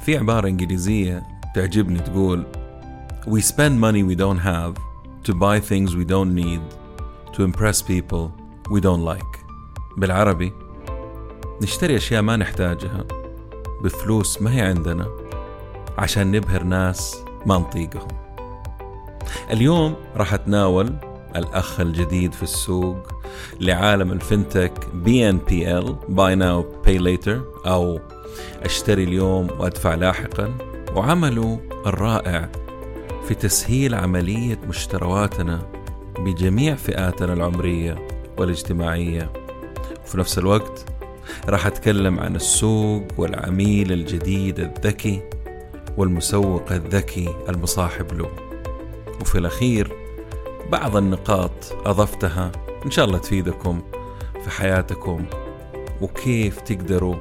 في عبارة إنجليزية تعجبني تقول We spend money we don't have to buy things we don't need to impress people we don't like. بالعربي نشتري أشياء ما نحتاجها بفلوس ما هي عندنا عشان نبهر ناس ما نطيقهم. اليوم راح أتناول الأخ الجديد في السوق لعالم ال fintech BNPL buy now pay later أو أشتري اليوم وأدفع لاحقا. وعمله الرائع في تسهيل عملية مشترواتنا بجميع فئاتنا العمرية والاجتماعية. وفي نفس الوقت راح أتكلم عن السوق والعميل الجديد الذكي والمسوق الذكي المصاحب له. وفي الأخير بعض النقاط أضفتها إن شاء الله تفيدكم في حياتكم وكيف تقدروا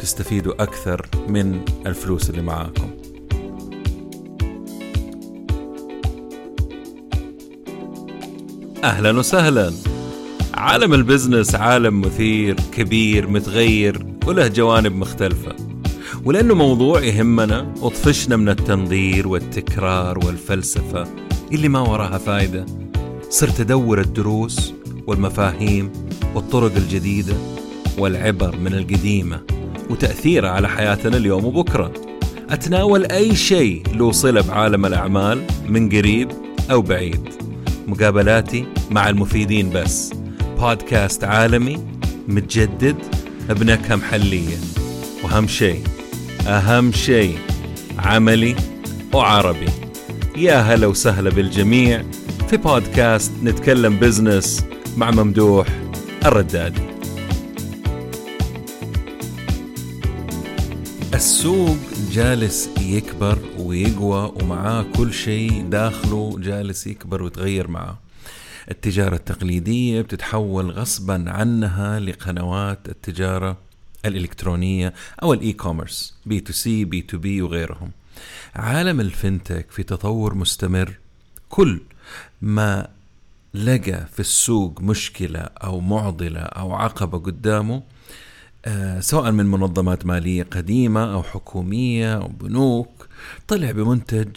تستفيدوا أكثر من الفلوس اللي معاكم. أهلا وسهلا. عالم البزنس عالم مثير كبير متغير وله جوانب مختلفة. ولأنه موضوع يهمنا وطفشنا من التنظير والتكرار والفلسفة اللي ما وراها فايدة. صرت أدور الدروس والمفاهيم والطرق الجديدة والعبر من القديمة. وتأثيرها على حياتنا اليوم وبكرة. أتناول أي شيء له صلة بعالم الأعمال من قريب أو بعيد. مقابلاتي مع المفيدين بس. بودكاست عالمي متجدد بنكهة محلية. وأهم شيء أهم شيء عملي وعربي. يا هلا وسهلا بالجميع في بودكاست نتكلم بزنس مع ممدوح الردادي. السوق جالس يكبر ويقوى ومعاه كل شيء داخله جالس يكبر ويتغير معاه. التجارة التقليدية بتتحول غصبا عنها لقنوات التجارة الإلكترونية أو الإي كوميرس بي تو سي بي تو بي وغيرهم. عالم ال fintech في تطور مستمر. كل ما لقى في السوق مشكلة أو معضلة أو عقبة قدامه سواء من منظمات مالية قديمة أو حكومية أو بنوك طلع بمنتج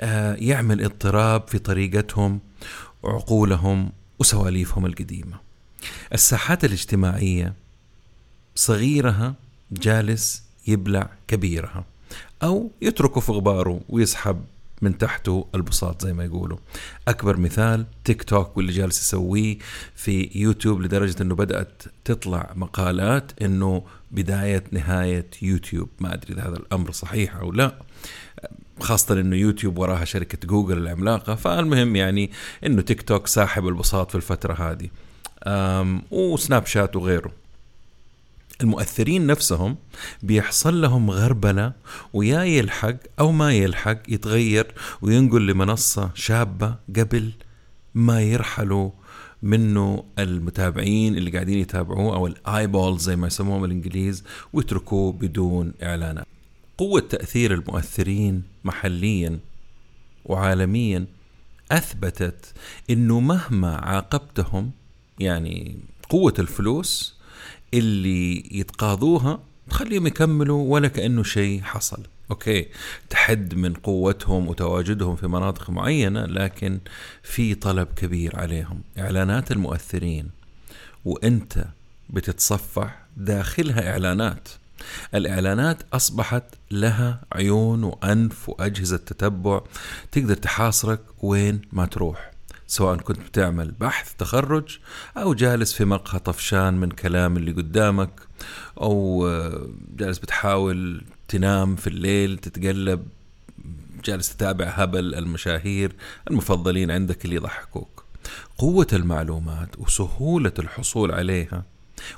آه يعمل اضطراب في طريقتهم وعقولهم وسواليفهم القديمة. الساحات الاجتماعية صغيرها جالس يبلع كبيرها أو يتركه في غباره ويسحب من تحته البساط زي ما يقولوا. أكبر مثال تيك توك واللي جالس يسويه في يوتيوب لدرجة أنه بدأت تطلع مقالات أنه بداية نهاية يوتيوب. ما أدري إذا هذا الأمر صحيح أو لا. خاصة إنه يوتيوب وراها شركة جوجل العملاقة. فالمهم يعني إنه تيك توك ساحب البساط في الفترة هذه. وسناب شات وغيره. المؤثرين نفسهم بيحصل لهم غربلة ويا يلحق أو ما يلحق يتغير وينقل لمنصة شابة قبل ما يرحلوا منه المتابعين اللي قاعدين يتابعوه أو الآي بول زي ما يسموهم الإنجليز ويتركوه بدون إعلانات قوة تأثير المؤثرين محليا وعالميا أثبتت أنه مهما عاقبتهم يعني قوة الفلوس اللي يتقاضوها تخليهم يكملوا ولا كأنه شيء حصل. أوكي. تحد من قوتهم وتواجدهم في مناطق معينة لكن في طلب كبير عليهم. إعلانات المؤثرين. وأنت بتتصفح داخلها إعلانات. الإعلانات أصبحت لها عيون وأنف وأجهزة تتبع. تقدر تحاصرك وين ما تروح. سواء كنت بتعمل بحث تخرج أو جالس في مقهى طفشان من كلام اللي قدامك أو جالس بتحاول تنام في الليل تتقلب جالس تتابع هبل المشاهير المفضلين عندك اللي يضحكوك قوة المعلومات وسهولة الحصول عليها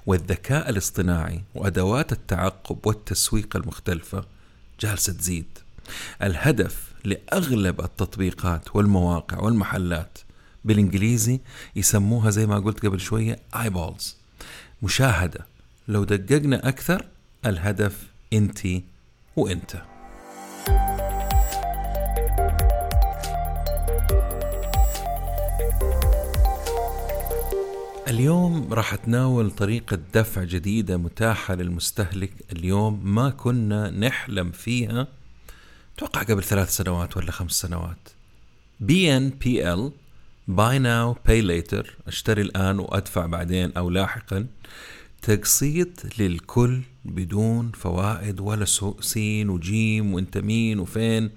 والذكاء الاصطناعي وأدوات التعقب والتسويق المختلفة جالسة تزيد. الهدف لأغلب التطبيقات والمواقع والمحلات بالإنجليزي يسموها زي ما قلت قبل شوية ايبولز مشاهدة. لو دققنا أكثر الهدف أنت وأنت. اليوم راح أتناول طريقة دفع جديدة متاحة للمستهلك. اليوم ما كنا نحلم فيها. أتوقع قبل ثلاث سنوات ولا خمس سنوات. BNPL buy now pay later اشتري الآن وأدفع بعدين أو لاحقا. تقسيط للكل بدون فوائد ولا سين وجيم وإنت مين وفين.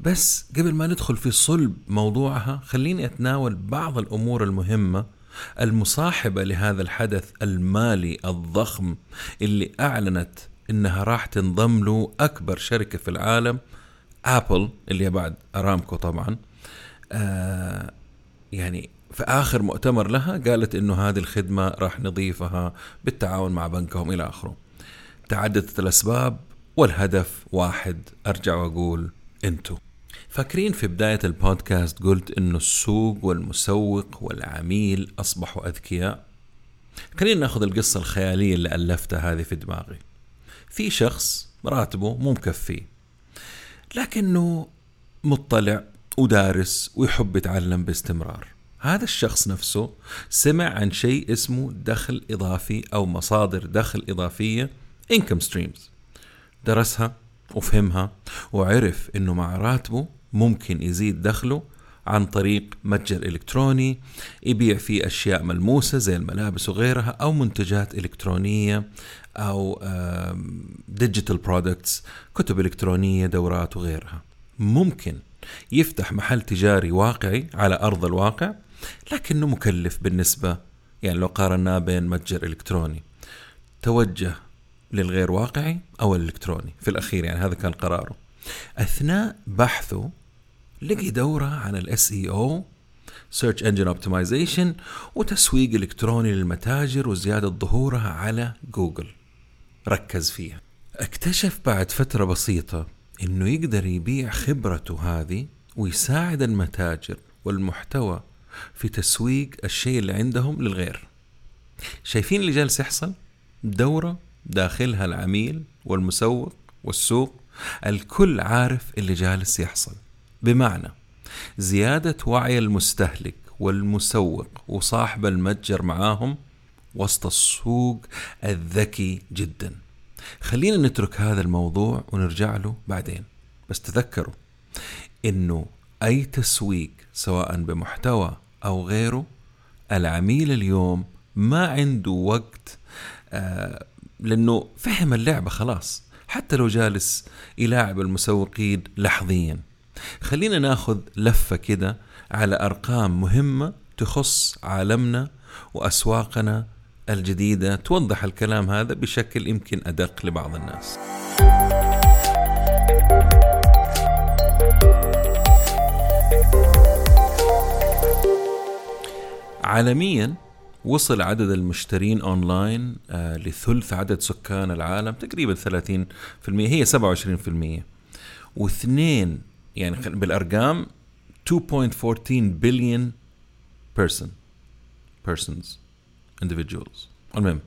بس قبل ما ندخل في صلب موضوعها خليني أتناول بعض الأمور المهمة المصاحبة لهذا الحدث المالي الضخم اللي أعلنت إنها راح تنضم له أكبر شركة في العالم ابل اللي بعد أرامكو طبعا. آه يعني في آخر مؤتمر لها قالت إنه هذه الخدمة راح نضيفها بالتعاون مع بنكهم إلى آخره. تعددت الأسباب والهدف واحد أرجع وأقول انتو. فاكرين في بداية البودكاست قلت إنه السوق والمسوق والعميل أصبحوا أذكياء؟ خلينا ناخذ القصة الخيالية اللي ألفتها هذه في دماغي. في شخص راتبه مو مكفيه لكنه مطلع ودارس ويحب يتعلم باستمرار. هذا الشخص نفسه سمع عن شيء اسمه دخل إضافي أو مصادر دخل إضافية income streams. درسها وفهمها وعرف إنه مع راتبه ممكن يزيد دخله عن طريق متجر إلكتروني يبيع فيه أشياء ملموسة زي الملابس وغيرها أو منتجات إلكترونية أو digital products كتب إلكترونية دورات وغيرها. ممكن يفتح محل تجاري واقعي على أرض الواقع لكنه مكلف بالنسبة يعني لو قارناه بين متجر إلكتروني. توجه للغير واقعي أو الإلكتروني في الأخير يعني هذا كان قراره. أثناء بحثه لقي دورة عن ال SEO search engine optimization وتسويق إلكتروني للمتاجر وزيادة ظهورها على جوجل. ركز فيها. اكتشف بعد فترة بسيطة إنه يقدر يبيع خبرته هذه ويساعد المتاجر والمحتوى في تسويق الشيء اللي عندهم للغير. شايفين اللي جالس يحصل؟ دورة داخلها العميل والمسوق والسوق الكل عارف اللي جالس يحصل. بمعنى زيادة وعي المستهلك والمسوق وصاحب المتجر معاهم وسط السوق الذكي جدا. خلينا نترك هذا الموضوع ونرجع له بعدين. بس تذكروا إنه أي تسويق سواء بمحتوى أو غيره العميل اليوم ما عنده وقت آه لأنه فهم اللعبة خلاص. حتى لو جالس يلاعب المسوقين لحظيا. خلينا ناخذ لفة كده على أرقام مهمة تخص عالمنا وأسواقنا الجديدة توضح الكلام هذا بشكل يمكن أدق لبعض الناس. عالميا وصل عدد المشترين أونلاين آه لثلث عدد سكان العالم تقريبا 30% هي 27% واثنين يعني بالأرقام 2.14 billion person persons individuals. المهم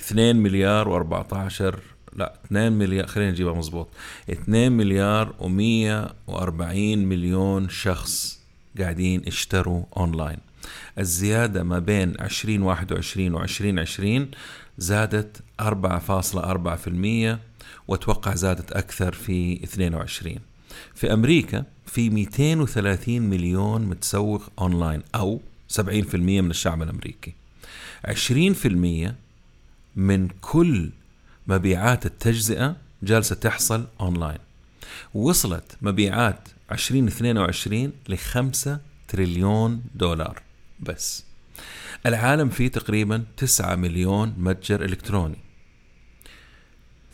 2 مليار و14 لا 2 مليار خلينا نجيبها مضبوط 2 مليار و140 مليون شخص قاعدين يشتروا اونلاين الزيادة ما بين 2021 و 2020 زادت 4.4% وأتوقع زادت أكثر في 22 في أمريكا في 230 مليون متسوق أونلاين أو 70% من الشعب الأمريكي. 20% من كل مبيعات التجزئة جالسة تحصل أونلاين. وصلت مبيعات 2022 ل 5 تريليون دولار بس. العالم فيه تقريبا 9 مليون متجر إلكتروني.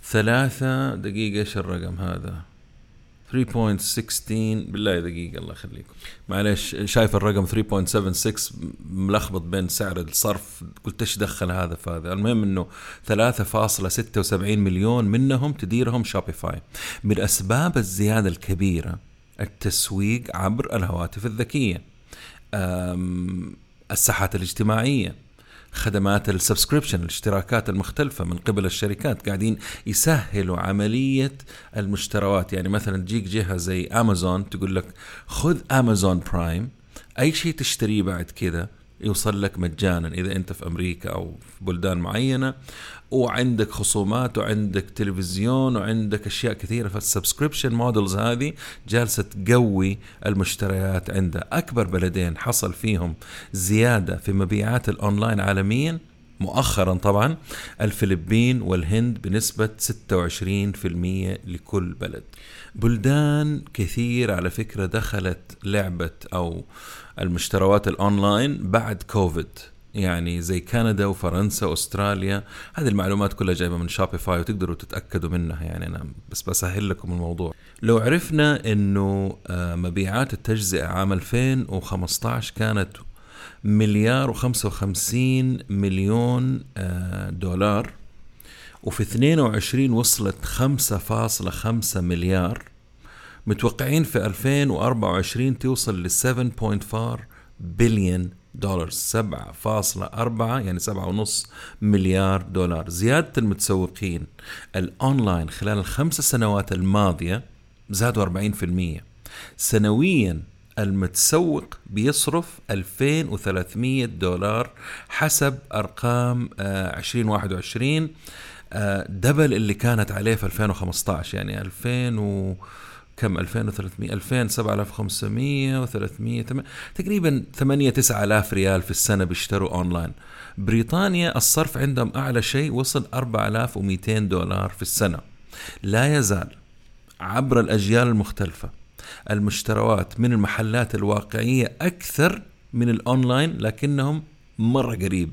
ثلاثة دقيقة إيش الرقم هذا؟ 3.16 بالله دقيقة الله يخليكم. معلش شايف الرقم 3.76 ملخبط بين سعر الصرف قلت إيش دخل هذا في هذا المهم إنه 3.76 مليون منهم تديرهم شوبيفاي من أسباب الزيادة الكبيرة التسويق عبر الهواتف الذكية الساحات الاجتماعية. خدمات ال subscription الاشتراكات المختلفة من قبل الشركات قاعدين يسهلوا عملية المشتروات يعني مثلا تجيك جهة زي أمازون تقول لك خذ أمازون برايم أي شيء تشتريه بعد كذا يوصل لك مجانا إذا أنت في أمريكا أو في بلدان معينة وعندك خصومات وعندك تلفزيون وعندك أشياء كثيرة. فال subscription models هذه جالسة تقوي المشتريات عندها. أكبر بلدين حصل فيهم زيادة في مبيعات الأونلاين عالميا مؤخرا طبعا الفلبين والهند بنسبة 26% لكل بلد. بلدان كثير على فكرة دخلت لعبة أو المشتروات الأونلاين بعد كوفيد. يعني زي كندا وفرنسا وأستراليا. هذه المعلومات كلها جايبة من شوبيفاي وتقدروا تتأكدوا منها. يعني أنا بس بسهل لكم الموضوع. لو عرفنا إنه آه، مبيعات التجزئة عام 2015 كانت مليار و55 مليون آه، دولار وفي 22 وصلت 5.5 مليار. متوقعين في 2024 توصل ل 7.4 بليون دولار. 7.4 يعني 7.5 مليار دولار. زيادة المتسوقين الأونلاين خلال الخمس سنوات الماضية زادوا 40% سنويا المتسوق بيصرف 2300 دولار حسب أرقام 2021 آه، double اللي كانت عليه في 2015 يعني 2000 و كم؟ 2300 2000 7500 و300 تقريبا 8 9000 ريال في السنة بيشتروا اونلاين بريطانيا الصرف عندهم أعلى شيء وصل 4200 دولار في السنة. لا يزال عبر الأجيال المختلفة المشتروات من المحلات الواقعية أكثر من الاونلاين لكنهم مرة قريب.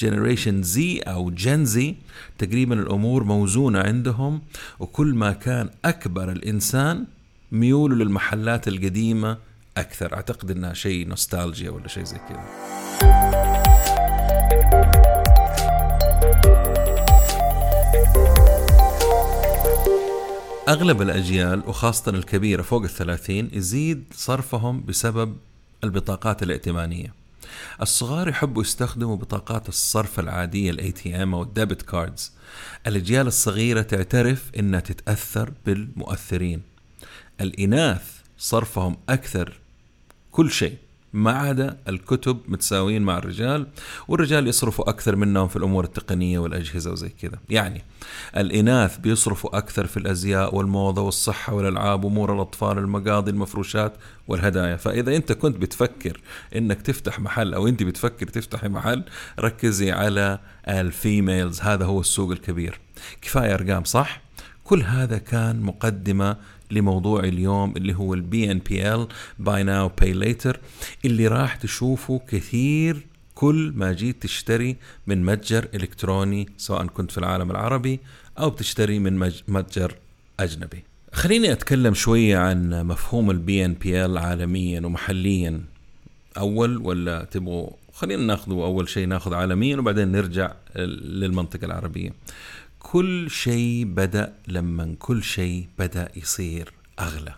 جنريشن زي أو جن زي تقريبا الأمور موزونة عندهم وكل ما كان أكبر الإنسان ميوله للمحلات القديمة أكثر. أعتقد أنها شيء نوستالجيا ولا شيء زي كذا. أغلب الأجيال وخاصة الكبيرة فوق الثلاثين يزيد صرفهم بسبب البطاقات الائتمانية. الصغار يحبوا يستخدموا بطاقات الصرف العادية ال ATM أو ال debit cards. الأجيال الصغيرة تعترف إنها تتأثر بالمؤثرين. الإناث صرفهم أكثر كل شيء. ما عدا الكتب متساويين مع الرجال والرجال يصرفوا أكثر منهم في الأمور التقنية والأجهزة وزي كذا. يعني الإناث بيصرفوا أكثر في الأزياء والموضة والصحة والألعاب أمور الأطفال المقاضي المفروشات والهدايا. فإذا أنت كنت بتفكر أنك تفتح محل أو أنت بتفكر تفتحي محل ركزي على ال females. هذا هو السوق الكبير. كفاية أرقام صح؟ كل هذا كان مقدمة لموضوع اليوم اللي هو ال BNPL buy now pay later اللي راح تشوفه كثير كل ما جيت تشتري من متجر إلكتروني سواء كنت في العالم العربي أو بتشتري من متجر أجنبي. خليني أتكلم شوية عن مفهوم ال BNPL عالميا ومحليا أول ولا تبغوا خلينا ناخذه أول شيء ناخذ عالميا وبعدين نرجع للمنطقة العربية. كل شيء بدأ لما كل شيء بدأ يصير أغلى.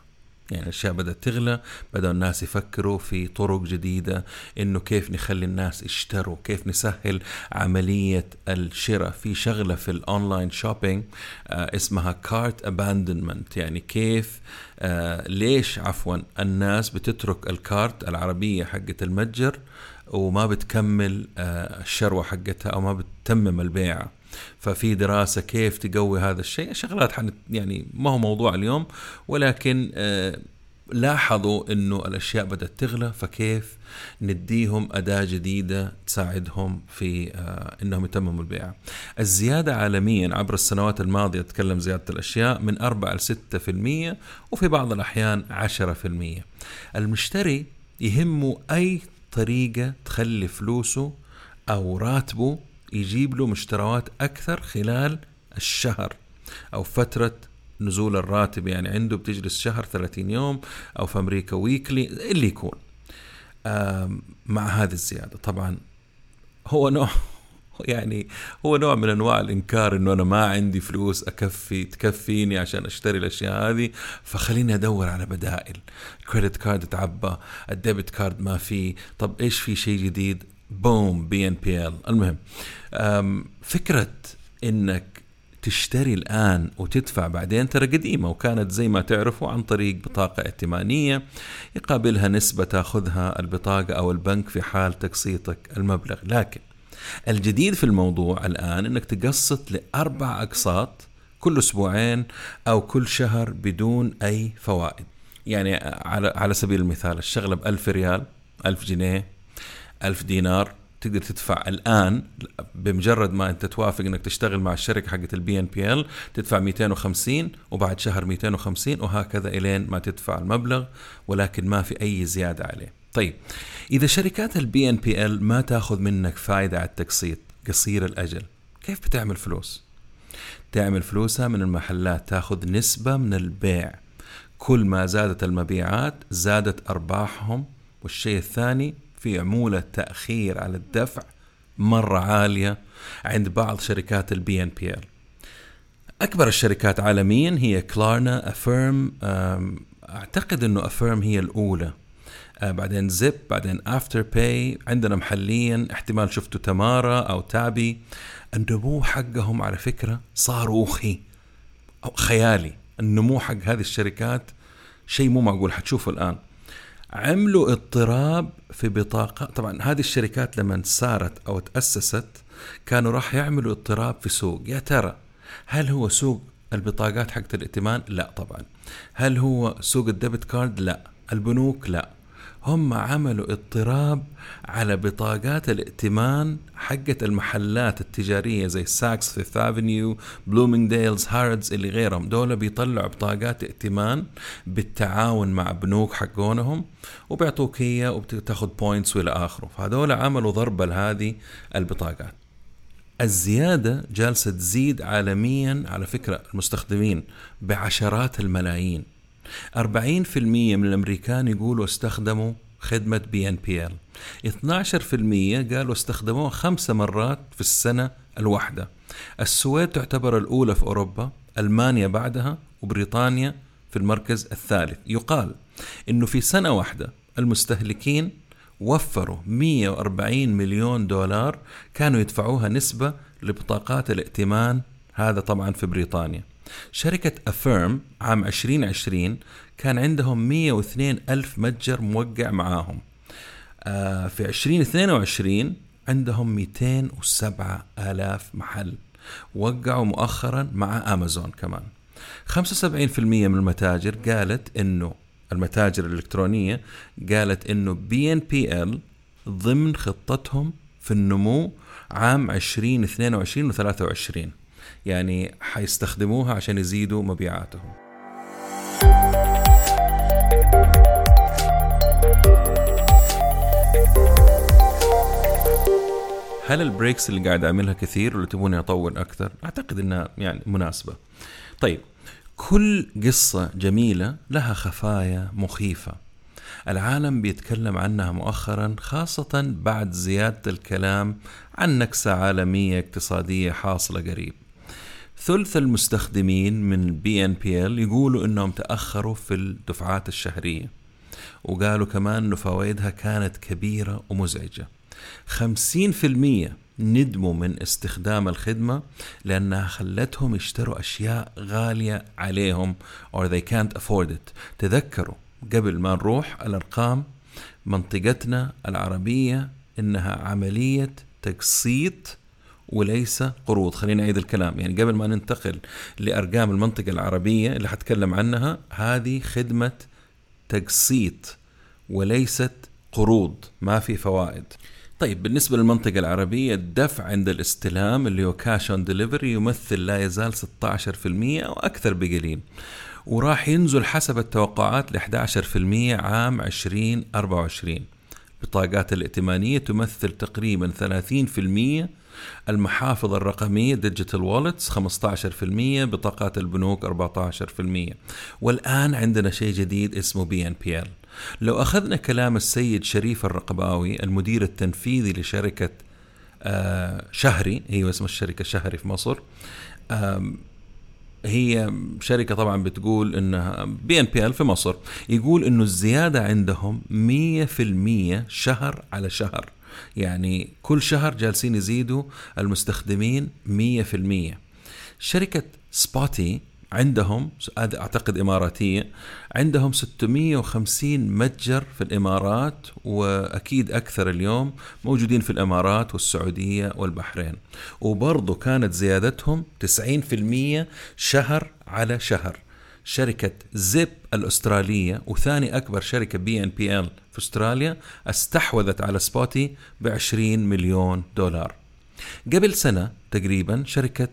يعني الأشياء بدأت تغلى بدا الناس يفكروا في طرق جديدة إنه كيف نخلي الناس يشتروا كيف نسهل عملية الشراء. في شغلة في ال online shopping آه اسمها cart abandonment يعني كيف آه ليش عفوا الناس بتترك ال cart العربية حقت المتجر وما بتكمل آه الشروة حقتها أو ما بتتمم البيعه ففي دراسة كيف تقوي هذا الشيء شغلات حن يعني ما هو موضوع اليوم ولكن آه لاحظوا إنه الأشياء بدأت تغلى فكيف نديهم أداة جديدة تساعدهم في آه إنهم يتمموا البيع. الزيادة عالميا عبر السنوات الماضية تكلم زيادة الأشياء من 4 ل 6% وفي بعض الأحيان 10%. المشتري يهمه أي طريقة تخلي فلوسه أو راتبه يجيب له مشتروات أكثر خلال الشهر أو فترة نزول الراتب. يعني عنده بتجلس شهر 30 يوم أو في أمريكا ويكلي اللي يكون. مع هذه الزيادة. طبعا هو نوع يعني هو نوع من أنواع الإنكار إنه أنا ما عندي فلوس أكفي تكفيني عشان أشتري الأشياء هذه. فخليني أدور على بدائل. credit card تعبى ال debit card ما في. طب إيش في شيء جديد؟ boom BNPL المهم فكرة إنك تشتري الآن وتدفع بعدين ترى قديمة وكانت زي ما تعرفوا عن طريق بطاقة ائتمانية يقابلها نسبة تاخذها البطاقة أو البنك في حال تقسيطك المبلغ. لكن الجديد في الموضوع الآن أنك تقسط لأربع أقساط كل أسبوعين أو كل شهر بدون أي فوائد. يعني على على سبيل المثال الشغلة بألف ريال ألف جنيه ألف دينار تقدر تدفع الآن بمجرد ما أنت توافق إنك تشتغل مع الشركة حقت ال BNPL تدفع 250 وبعد شهر 250 وهكذا إلين ما تدفع المبلغ ولكن ما في أي زيادة عليه. طيب إذا شركات ال BNPL ما تأخذ منك فائدة على التقسيط قصير الأجل كيف بتعمل فلوس؟ تعمل فلوسها من المحلات تأخذ نسبة من البيع كل ما زادت المبيعات زادت أرباحهم والشيء الثاني في عمولة تأخير على الدفع مرة عالية عند بعض شركات ال BNPL أكبر الشركات عالميا هي Klarna Affirm أعتقد أنه Affirm هي الأولى. آه، بعدين Zip بعدين Afterpay عندنا محليا احتمال شفتوا تمارا أو تابي. النمو حقهم على فكرة صاروخي أو خيالي. النمو حق هذه الشركات شيء مو معقول حتشوفه الآن. عملوا اضطراب في بطاقة. طبعا هذه الشركات لما صارت أو تأسست كانوا راح يعملوا اضطراب في سوق. يا ترى هل هو سوق البطاقات حقت الائتمان؟ لا طبعا. هل هو سوق ال debit card؟ لا. البنوك؟ لا. هم عملوا اضطراب على بطاقات الائتمان حقت المحلات التجارية زي Saks Fifth Avenue Bloomingdale's Harrods اللي غيرهم. دول بيطلعوا بطاقات ائتمان بالتعاون مع بنوك حقونهم وبيعطوك هي وبتاخذ points والى آخره. فهذول عملوا ضربة لهذه البطاقات. الزيادة جالسة تزيد عالميا على فكرة المستخدمين بعشرات الملايين. 40% من الأمريكان يقولوا استخدموا خدمة بي إن بي إل. 12% قالوا استخدموها خمسة مرات في السنة الواحدة. السويد تعتبر الأولى في أوروبا ألمانيا بعدها وبريطانيا في المركز الثالث. يقال أنه في سنة واحدة المستهلكين وفروا 140 مليون دولار كانوا يدفعوها نسبة لبطاقات الائتمان هذا طبعا في بريطانيا. شركة أفيرم عام 2020 كان عندهم 102 ألف متجر موقع معاهم. آه في 2022 عندهم 207 آلاف محل. وقعوا مؤخرا مع أمازون كمان. 75% من المتاجر قالت إنه المتاجر الإلكترونية قالت إنه BNPL ضمن خطتهم في النمو عام 2022 و 23 يعني حيستخدموها عشان يزيدوا مبيعاتهم هل ال breaks اللي قاعد أعملها كثير ولا تبوني اطول أكثر؟ أعتقد إنها يعني مناسبة. طيب كل قصة جميلة لها خفايا مخيفة. العالم بيتكلم عنها مؤخرا خاصة بعد زيادة الكلام عن نكسة عالمية اقتصادية حاصلة قريب. ثلث المستخدمين من بي ان بي ال يقولوا إنهم تأخروا في الدفعات الشهرية وقالوا كمان إنه فوائدها كانت كبيرة ومزعجة. 50% ندموا من استخدام الخدمة لأنها خلتهم يشتروا أشياء غالية عليهم or they can't afford it. تذكروا قبل ما نروح الأرقام منطقتنا العربية إنها عملية تقسيط وليس قروض. خلينا نعيد الكلام. يعني قبل ما ننتقل لأرقام المنطقة العربية اللي حتكلم عنها هذه خدمة تقسيط وليست قروض ما في فوائد. طيب بالنسبة للمنطقة العربية الدفع عند الاستلام اللي هو cash on delivery يمثل لا يزال 16% أو أكثر بقليل. وراح ينزل حسب التوقعات ل 11% عام 2024 البطاقات الائتمانية تمثل تقريبا 30% المحافظ الرقمية digital wallets 15% بطاقات البنوك 14% والآن عندنا شيء جديد اسمه BNPL لو أخذنا كلام السيد شريف الرقباوي المدير التنفيذي لشركة آه، شهري هي اسم الشركة شهري في مصر. هي شركة طبعا بتقول إنها BNPL في مصر. يقول إنه الزيادة عندهم 100% شهر على شهر. يعني كل شهر جالسين يزيدوا المستخدمين 100% شركة Spotii عندهم أعتقد إماراتية عندهم 650 متجر في الإمارات وأكيد أكثر اليوم موجودين في الإمارات والسعودية والبحرين. وبرضه كانت زيادتهم 90% شهر على شهر. شركة Zip الأسترالية وثاني أكبر شركة BNPL في أستراليا استحوذت على Spotii ب 20 مليون دولار. قبل سنة تقريبا شركة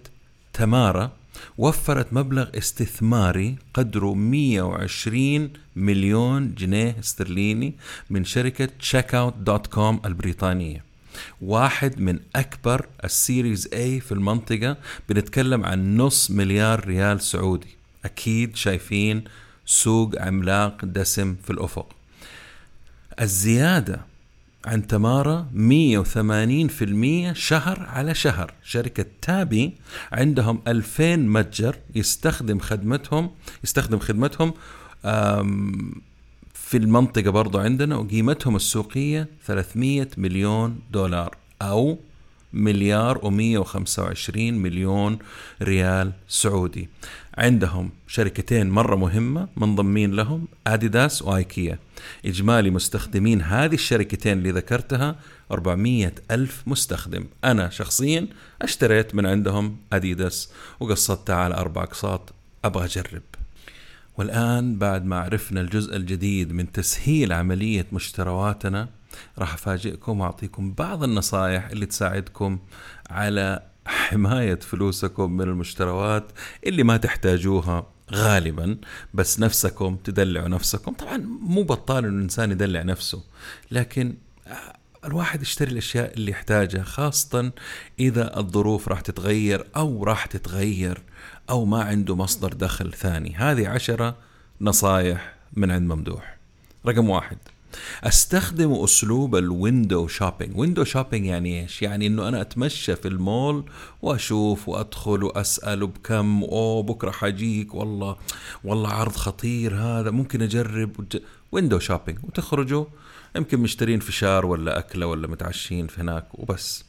تمارا وفرت مبلغ استثماري قدره 120 مليون جنيه استرليني من شركة checkout.com البريطانية. واحد من أكبر السيريز A في المنطقة بنتكلم عن نص مليار ريال سعودي. أكيد شايفين سوق عملاق دسم في الأفق. الزيادة عن تمارا 180% شهر على شهر. شركة تابي عندهم 2000 متجر يستخدم خدمتهم يستخدم خدمتهم في المنطقة برضو عندنا وقيمتهم السوقية 300 مليون دولار. أو مليار و125 مليون ريال سعودي. عندهم شركتين مرة مهمة منضمين لهم اديداس وايكيا إجمالي مستخدمين هذه الشركتين اللي ذكرتها 400 ألف مستخدم. أنا شخصيا اشتريت من عندهم أديداس وقسطتها على أربع أقساط. أبغى أجرب. والآن بعد ما عرفنا الجزء الجديد من تسهيل عملية مشترواتنا راح أفاجئكم وأعطيكم بعض النصائح اللي تساعدكم على حماية فلوسكم من المشتروات اللي ما تحتاجوها غالبا بس نفسكم تدلعوا نفسكم. طبعا مو بطال انه الإنسان يدلع نفسه لكن الواحد يشتري الأشياء اللي يحتاجها خاصة إذا الظروف راح تتغير أو راح تتغير أو ما عنده مصدر دخل ثاني. هذه عشرة نصايح من عند ممدوح. رقم واحد. أستخدم أسلوب ال window shopping window shopping يعني إيش؟ يعني إنه أنا أتمشى في المول وأشوف وأدخل وأسأل بكم أوه بكرة حجيك والله والله عرض خطير هذا ممكن أجرب window shopping وتخرجوا يمكن مشترين فشار ولا أكلة ولا متعشين في هناك وبس.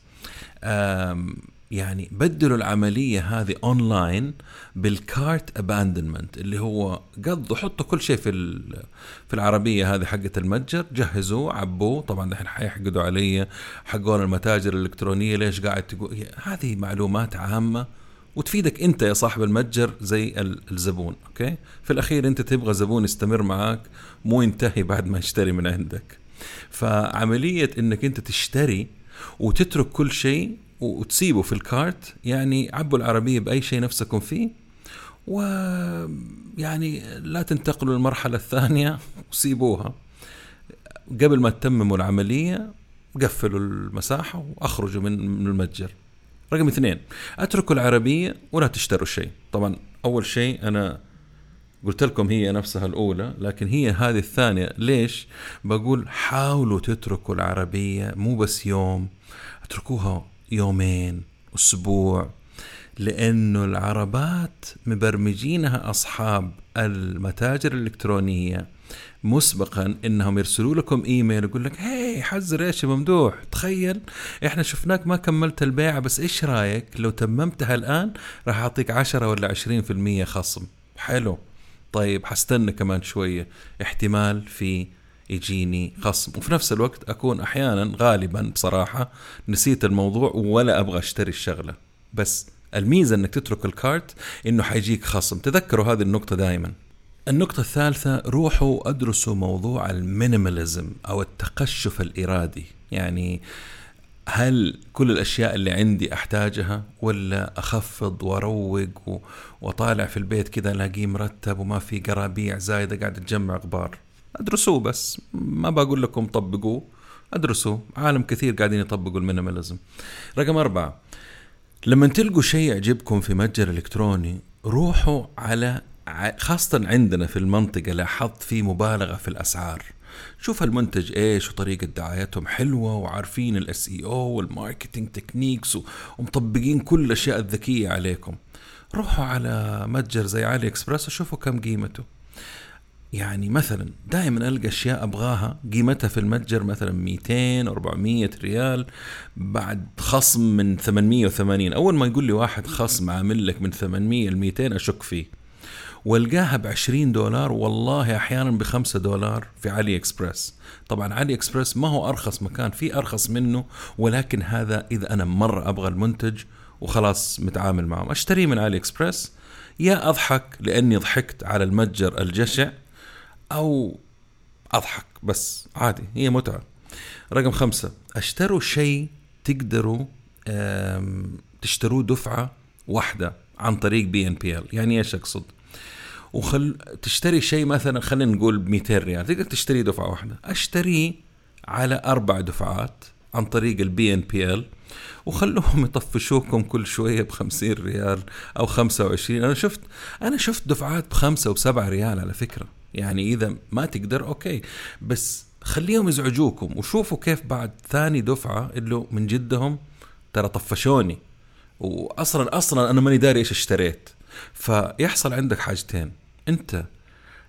يعني بدلوا العملية هذه online بال cart abandonment اللي هو قضوا حطوا كل شيء في في العربية هذه حقة المتجر جهزوه عبوه طبعا الحين حيحقدوا علي حقون المتاجر الإلكترونية ليش قاعد تقول؟ هذه معلومات عامة وتفيدك أنت يا صاحب المتجر زي الزبون أوكي؟ في الأخير أنت تبغى زبون يستمر معك مو ينتهي بعد ما يشتري من عندك. فعملية إنك أنت تشتري وتترك كل شيء وتسيبه في الكارت يعني عبوا العربية بأي شيء نفسكم فيه ويعني لا تنتقلوا للمرحلة الثانية وسيبوها. قبل ما تتمموا العملية قفلوا المساحة وأخرجوا من المتجر. رقم اثنين أتركوا العربية ولا تشتروا شيء. طبعا أول شيء أنا قلت لكم هي نفسها الأولى لكن هي هذه الثانية. ليش؟ بقول حاولوا تتركوا العربية مو بس يوم أتركوها يومين أسبوع لأنه العربات مبرمجينها أصحاب المتاجر الإلكترونية. مسبقا إنهم يرسلوا لكم إيميل يقول لك هي حذر إيش يا ممدوح؟ تخيل إحنا شفناك ما كملت البيعه بس إيش رأيك؟ لو تممتها الآن راح أعطيك 10 ولا 20% خصم. حلو. طيب حستنى كمان شوية. احتمال في يجيني خصم. وفي نفس الوقت أكون أحيانا غالبا بصراحة نسيت الموضوع ولا أبغى أشتري الشغلة. بس الميزة إنك تترك الكارت إنه حيجيك خصم. تذكروا هذه النقطة دائما النقطة الثالثة روحوا ادرسوا موضوع ال minimalism أو التقشف الإرادي. يعني هل كل الأشياء اللي عندي أحتاجها ولا أخفض وأروق وأطالع في البيت كذا ألاقيه مرتب وما في قرابيع زايدة قاعد تجمع غبار؟ أدرسوه بس. ما بقول لكم طبقوه. ادرسوا عالم كثير قاعدين يطبقوا ال minimalism. رقم أربعة. لما تلقوا شيء يعجبكم في متجر إلكتروني روحوا على خاصة عندنا في المنطقة لاحظت في مبالغة في الأسعار. شوف المنتج إيش وطريقة دعايتهم حلوة وعارفين ال SEO وال marketing techniques ومطبقين كل الأشياء الذكية عليكم. روحوا على متجر زي علي إكسبرس وشوفوا كم قيمته. يعني مثلا دائما ألقى أشياء أبغاها قيمتها في المتجر مثلا 200 400 ريال بعد خصم من 880 أول ما يقول لي واحد خصم عامل لك من 800 ل 200 أشك فيه. والقاها ب 20 دولار والله أحيانا ب 5 دولار في علي اكسبرس طبعا علي اكسبرس ما هو أرخص مكان في أرخص منه ولكن هذا إذا أنا مرة أبغى المنتج وخلاص متعامل معه. أشتريه من علي اكسبرس يا أضحك لأني ضحكت على المتجر الجشع. أو أضحك بس عادي هي متعة. رقم خمسة أشتروا شيء تقدروا تشتروه دفعة واحدة عن طريق BNPL يعني إيش أقصد؟ وخل تشتري شيء مثلا خلينا نقول ب 200 ريال تقدر تشتريه دفعة واحدة. أشتريه على أربع دفعات عن طريق ال BNPL وخلوهم يطفشوكم كل شوية ب 50 ريال أو 25 أنا شفت أنا شفت دفعات بخمسة وبسبعة ريال على فكرة. يعني إذا ما تقدر أوكي. بس خليهم يزعجوكم وشوفوا كيف بعد ثاني دفعة اللي من جدهم ترى طفشوني. واصلا أصلا أنا ماني داري إيش اشتريت. فيحصل عندك حاجتين. أنت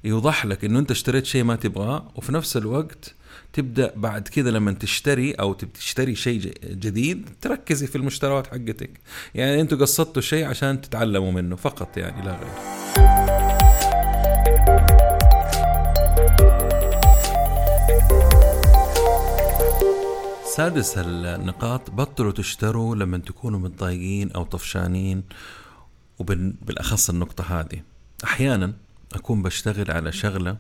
يوضح لك إنه أنت اشتريت شيء ما تبغاه وفي نفس الوقت تبدأ بعد كذا لما تشتري أو تشتري شيء جديد تركزي في المشتريات حقتك. يعني أنتوا قصدتوا شيء عشان تتعلموا منه فقط يعني لا غير. سادس النقاط بطلوا تشتروا لما تكونوا متضايقين أو طفشانين وبالاخص النقطة هذه. أحيانا أكون بشتغل على شغلة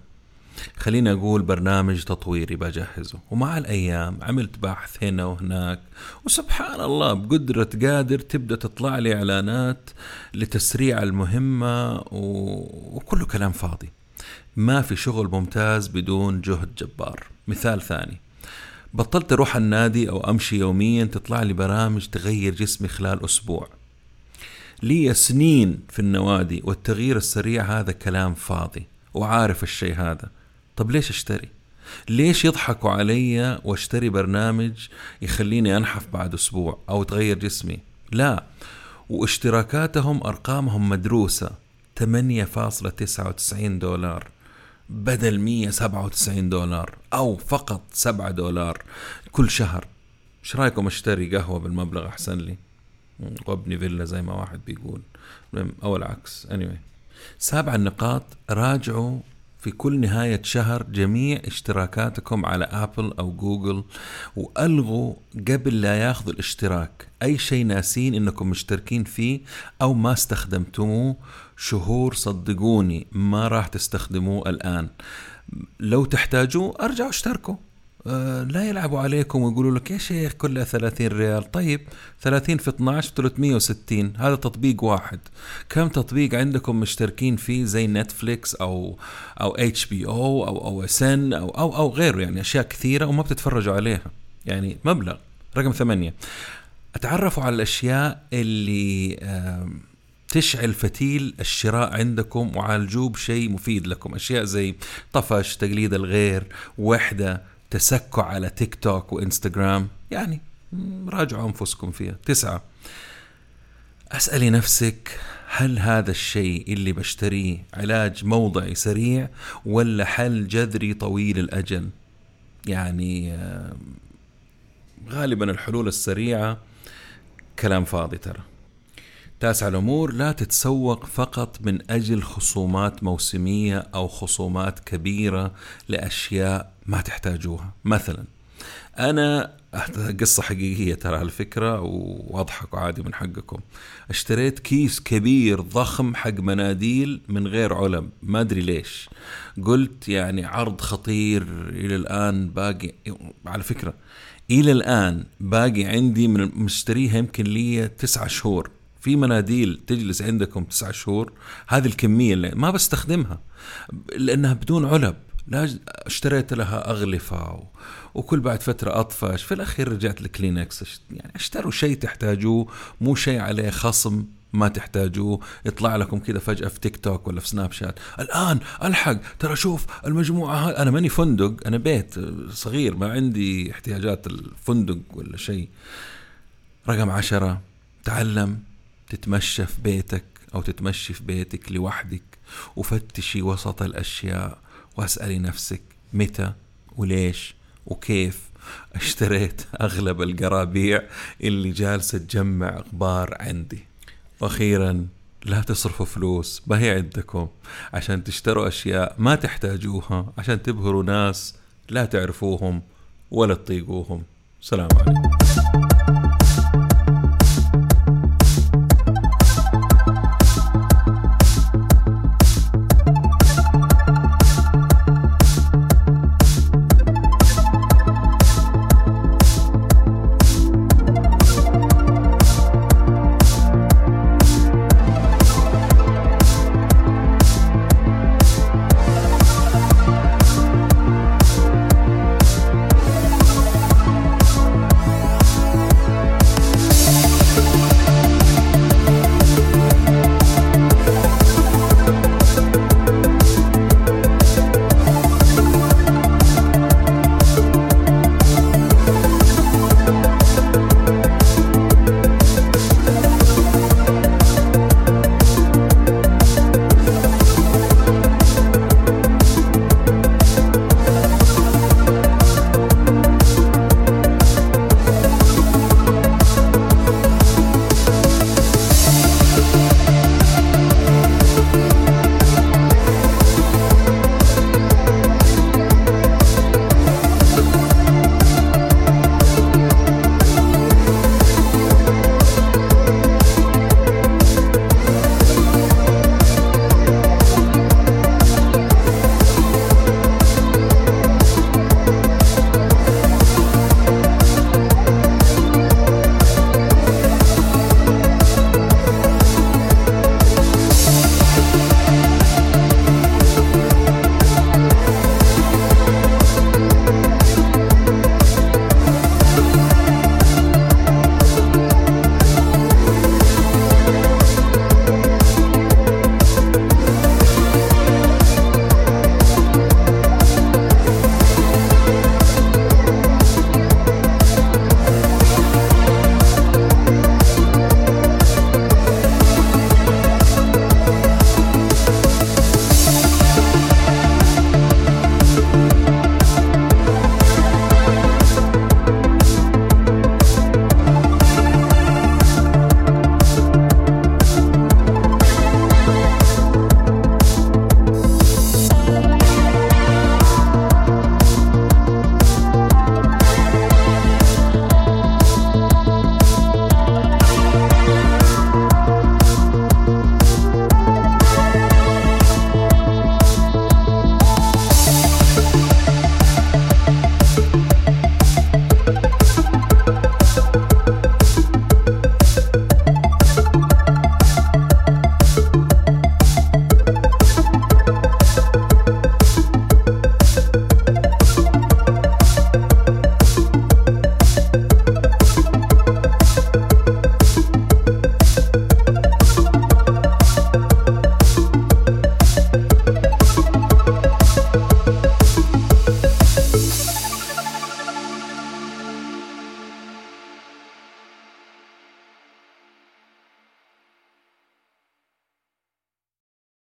خليني أقول برنامج تطويري بجهزه. ومع الأيام عملت بحث هنا وهناك وسبحان الله بقدرة قادر تبدأ تطلع لي إعلانات لتسريع المهمة. وكله كلام فاضي. ما في شغل ممتاز بدون جهد جبار. مثال ثاني. بطلت أروح النادي أو أمشي يوميا تطلع لي برامج تغير جسمي خلال أسبوع. لي سنين في النوادي والتغيير السريع هذا كلام فاضي. وعارف الشيء هذا. طب ليش أشتري؟ ليش يضحكوا علي وأشتري برنامج يخليني أنحف بعد أسبوع أو تغير جسمي؟ لا. واشتراكاتهم أرقامهم مدروسة. 8.99 دولار. بدل 197 دولار أو فقط 7 دولار كل شهر. إيش رأيكم أشتري قهوة بالمبلغ؟ أحسن لي. وأبني فيلا زي ما واحد بيقول. أو العكس. Anyway سابع النقاط راجعوا في كل نهاية شهر جميع اشتراكاتكم على آبل أو جوجل وألغوا قبل لا ياخذوا الاشتراك. أي شيء ناسين إنكم مشتركين فيه أو ما استخدمتموه شهور صدقوني ما راح تستخدموه الآن. لو تحتاجوه أرجعوا اشتركوا. آه، لا يلعبوا عليكم ويقولوا لك يا شيخ كلها 30 ريال؟ طيب 30 في 12 360 هذا تطبيق واحد. كم تطبيق عندكم مشتركين فيه زي نتفليكس أو أو اتش بي أو أو أو اس ان أو أو أو غيره؟ يعني أشياء كثيرة وما بتتفرجوا عليها. يعني مبلغ رقم ثمانية. أتعرفوا على الأشياء اللي تشعل فتيل الشراء عندكم وعالجوه بشيء مفيد لكم. أشياء زي طفش تقليد الغير وحدة تسكع على تيك توك وإنستغرام. يعني راجعوا أنفسكم فيها. تسعة اسألي نفسك هل هذا الشيء اللي بشتريه علاج موضعي سريع ولا حل جذري طويل الأجل؟ يعني غالبا الحلول السريعة كلام فاضي ترى. تاسع الأمور لا تتسوق فقط من أجل خصومات موسمية أو خصومات كبيرة لأشياء ما تحتاجوها. مثلا أنا قصة حقيقية ترى على فكرة وأضحك عادي من حقكم. اشتريت كيس كبير ضخم حق مناديل من غير علب ما أدري ليش. قلت يعني عرض خطير إلى الآن باقي على فكرة إلى الآن باقي عندي من مشتريها يمكن لي تسعة شهور. في مناديل تجلس عندكم تسعة شهور هذه الكمية اللي ما بستخدمها لأنها بدون علب لا اشتريت لها أغلفة و... وكل بعد فترة أطفش في الأخير رجعت لكلينكس يعني اشتروا شيء تحتاجوه مو شيء عليه خصم ما تحتاجوه يطلع لكم كذا فجأة في تيك توك ولا في سناب شات الآن ألحق ترى شوف المجموعة هاي أنا ماني فندق أنا بيت صغير ما عندي احتياجات الفندق ولا شيء. رقم عشرة تعلم. تتمشى في بيتك أو تتمشي في بيتك لوحدك وفتشي وسط الأشياء واسألي نفسك متى وليش وكيف اشتريت أغلب القرابيع اللي جالسة تجمع أخبار عندي. وأخيرا لا تصرفوا فلوس ما هي عندكم. عشان تشتروا أشياء ما تحتاجوها عشان تبهروا ناس لا تعرفوهم ولا تطيقوهم. سلام عليكم.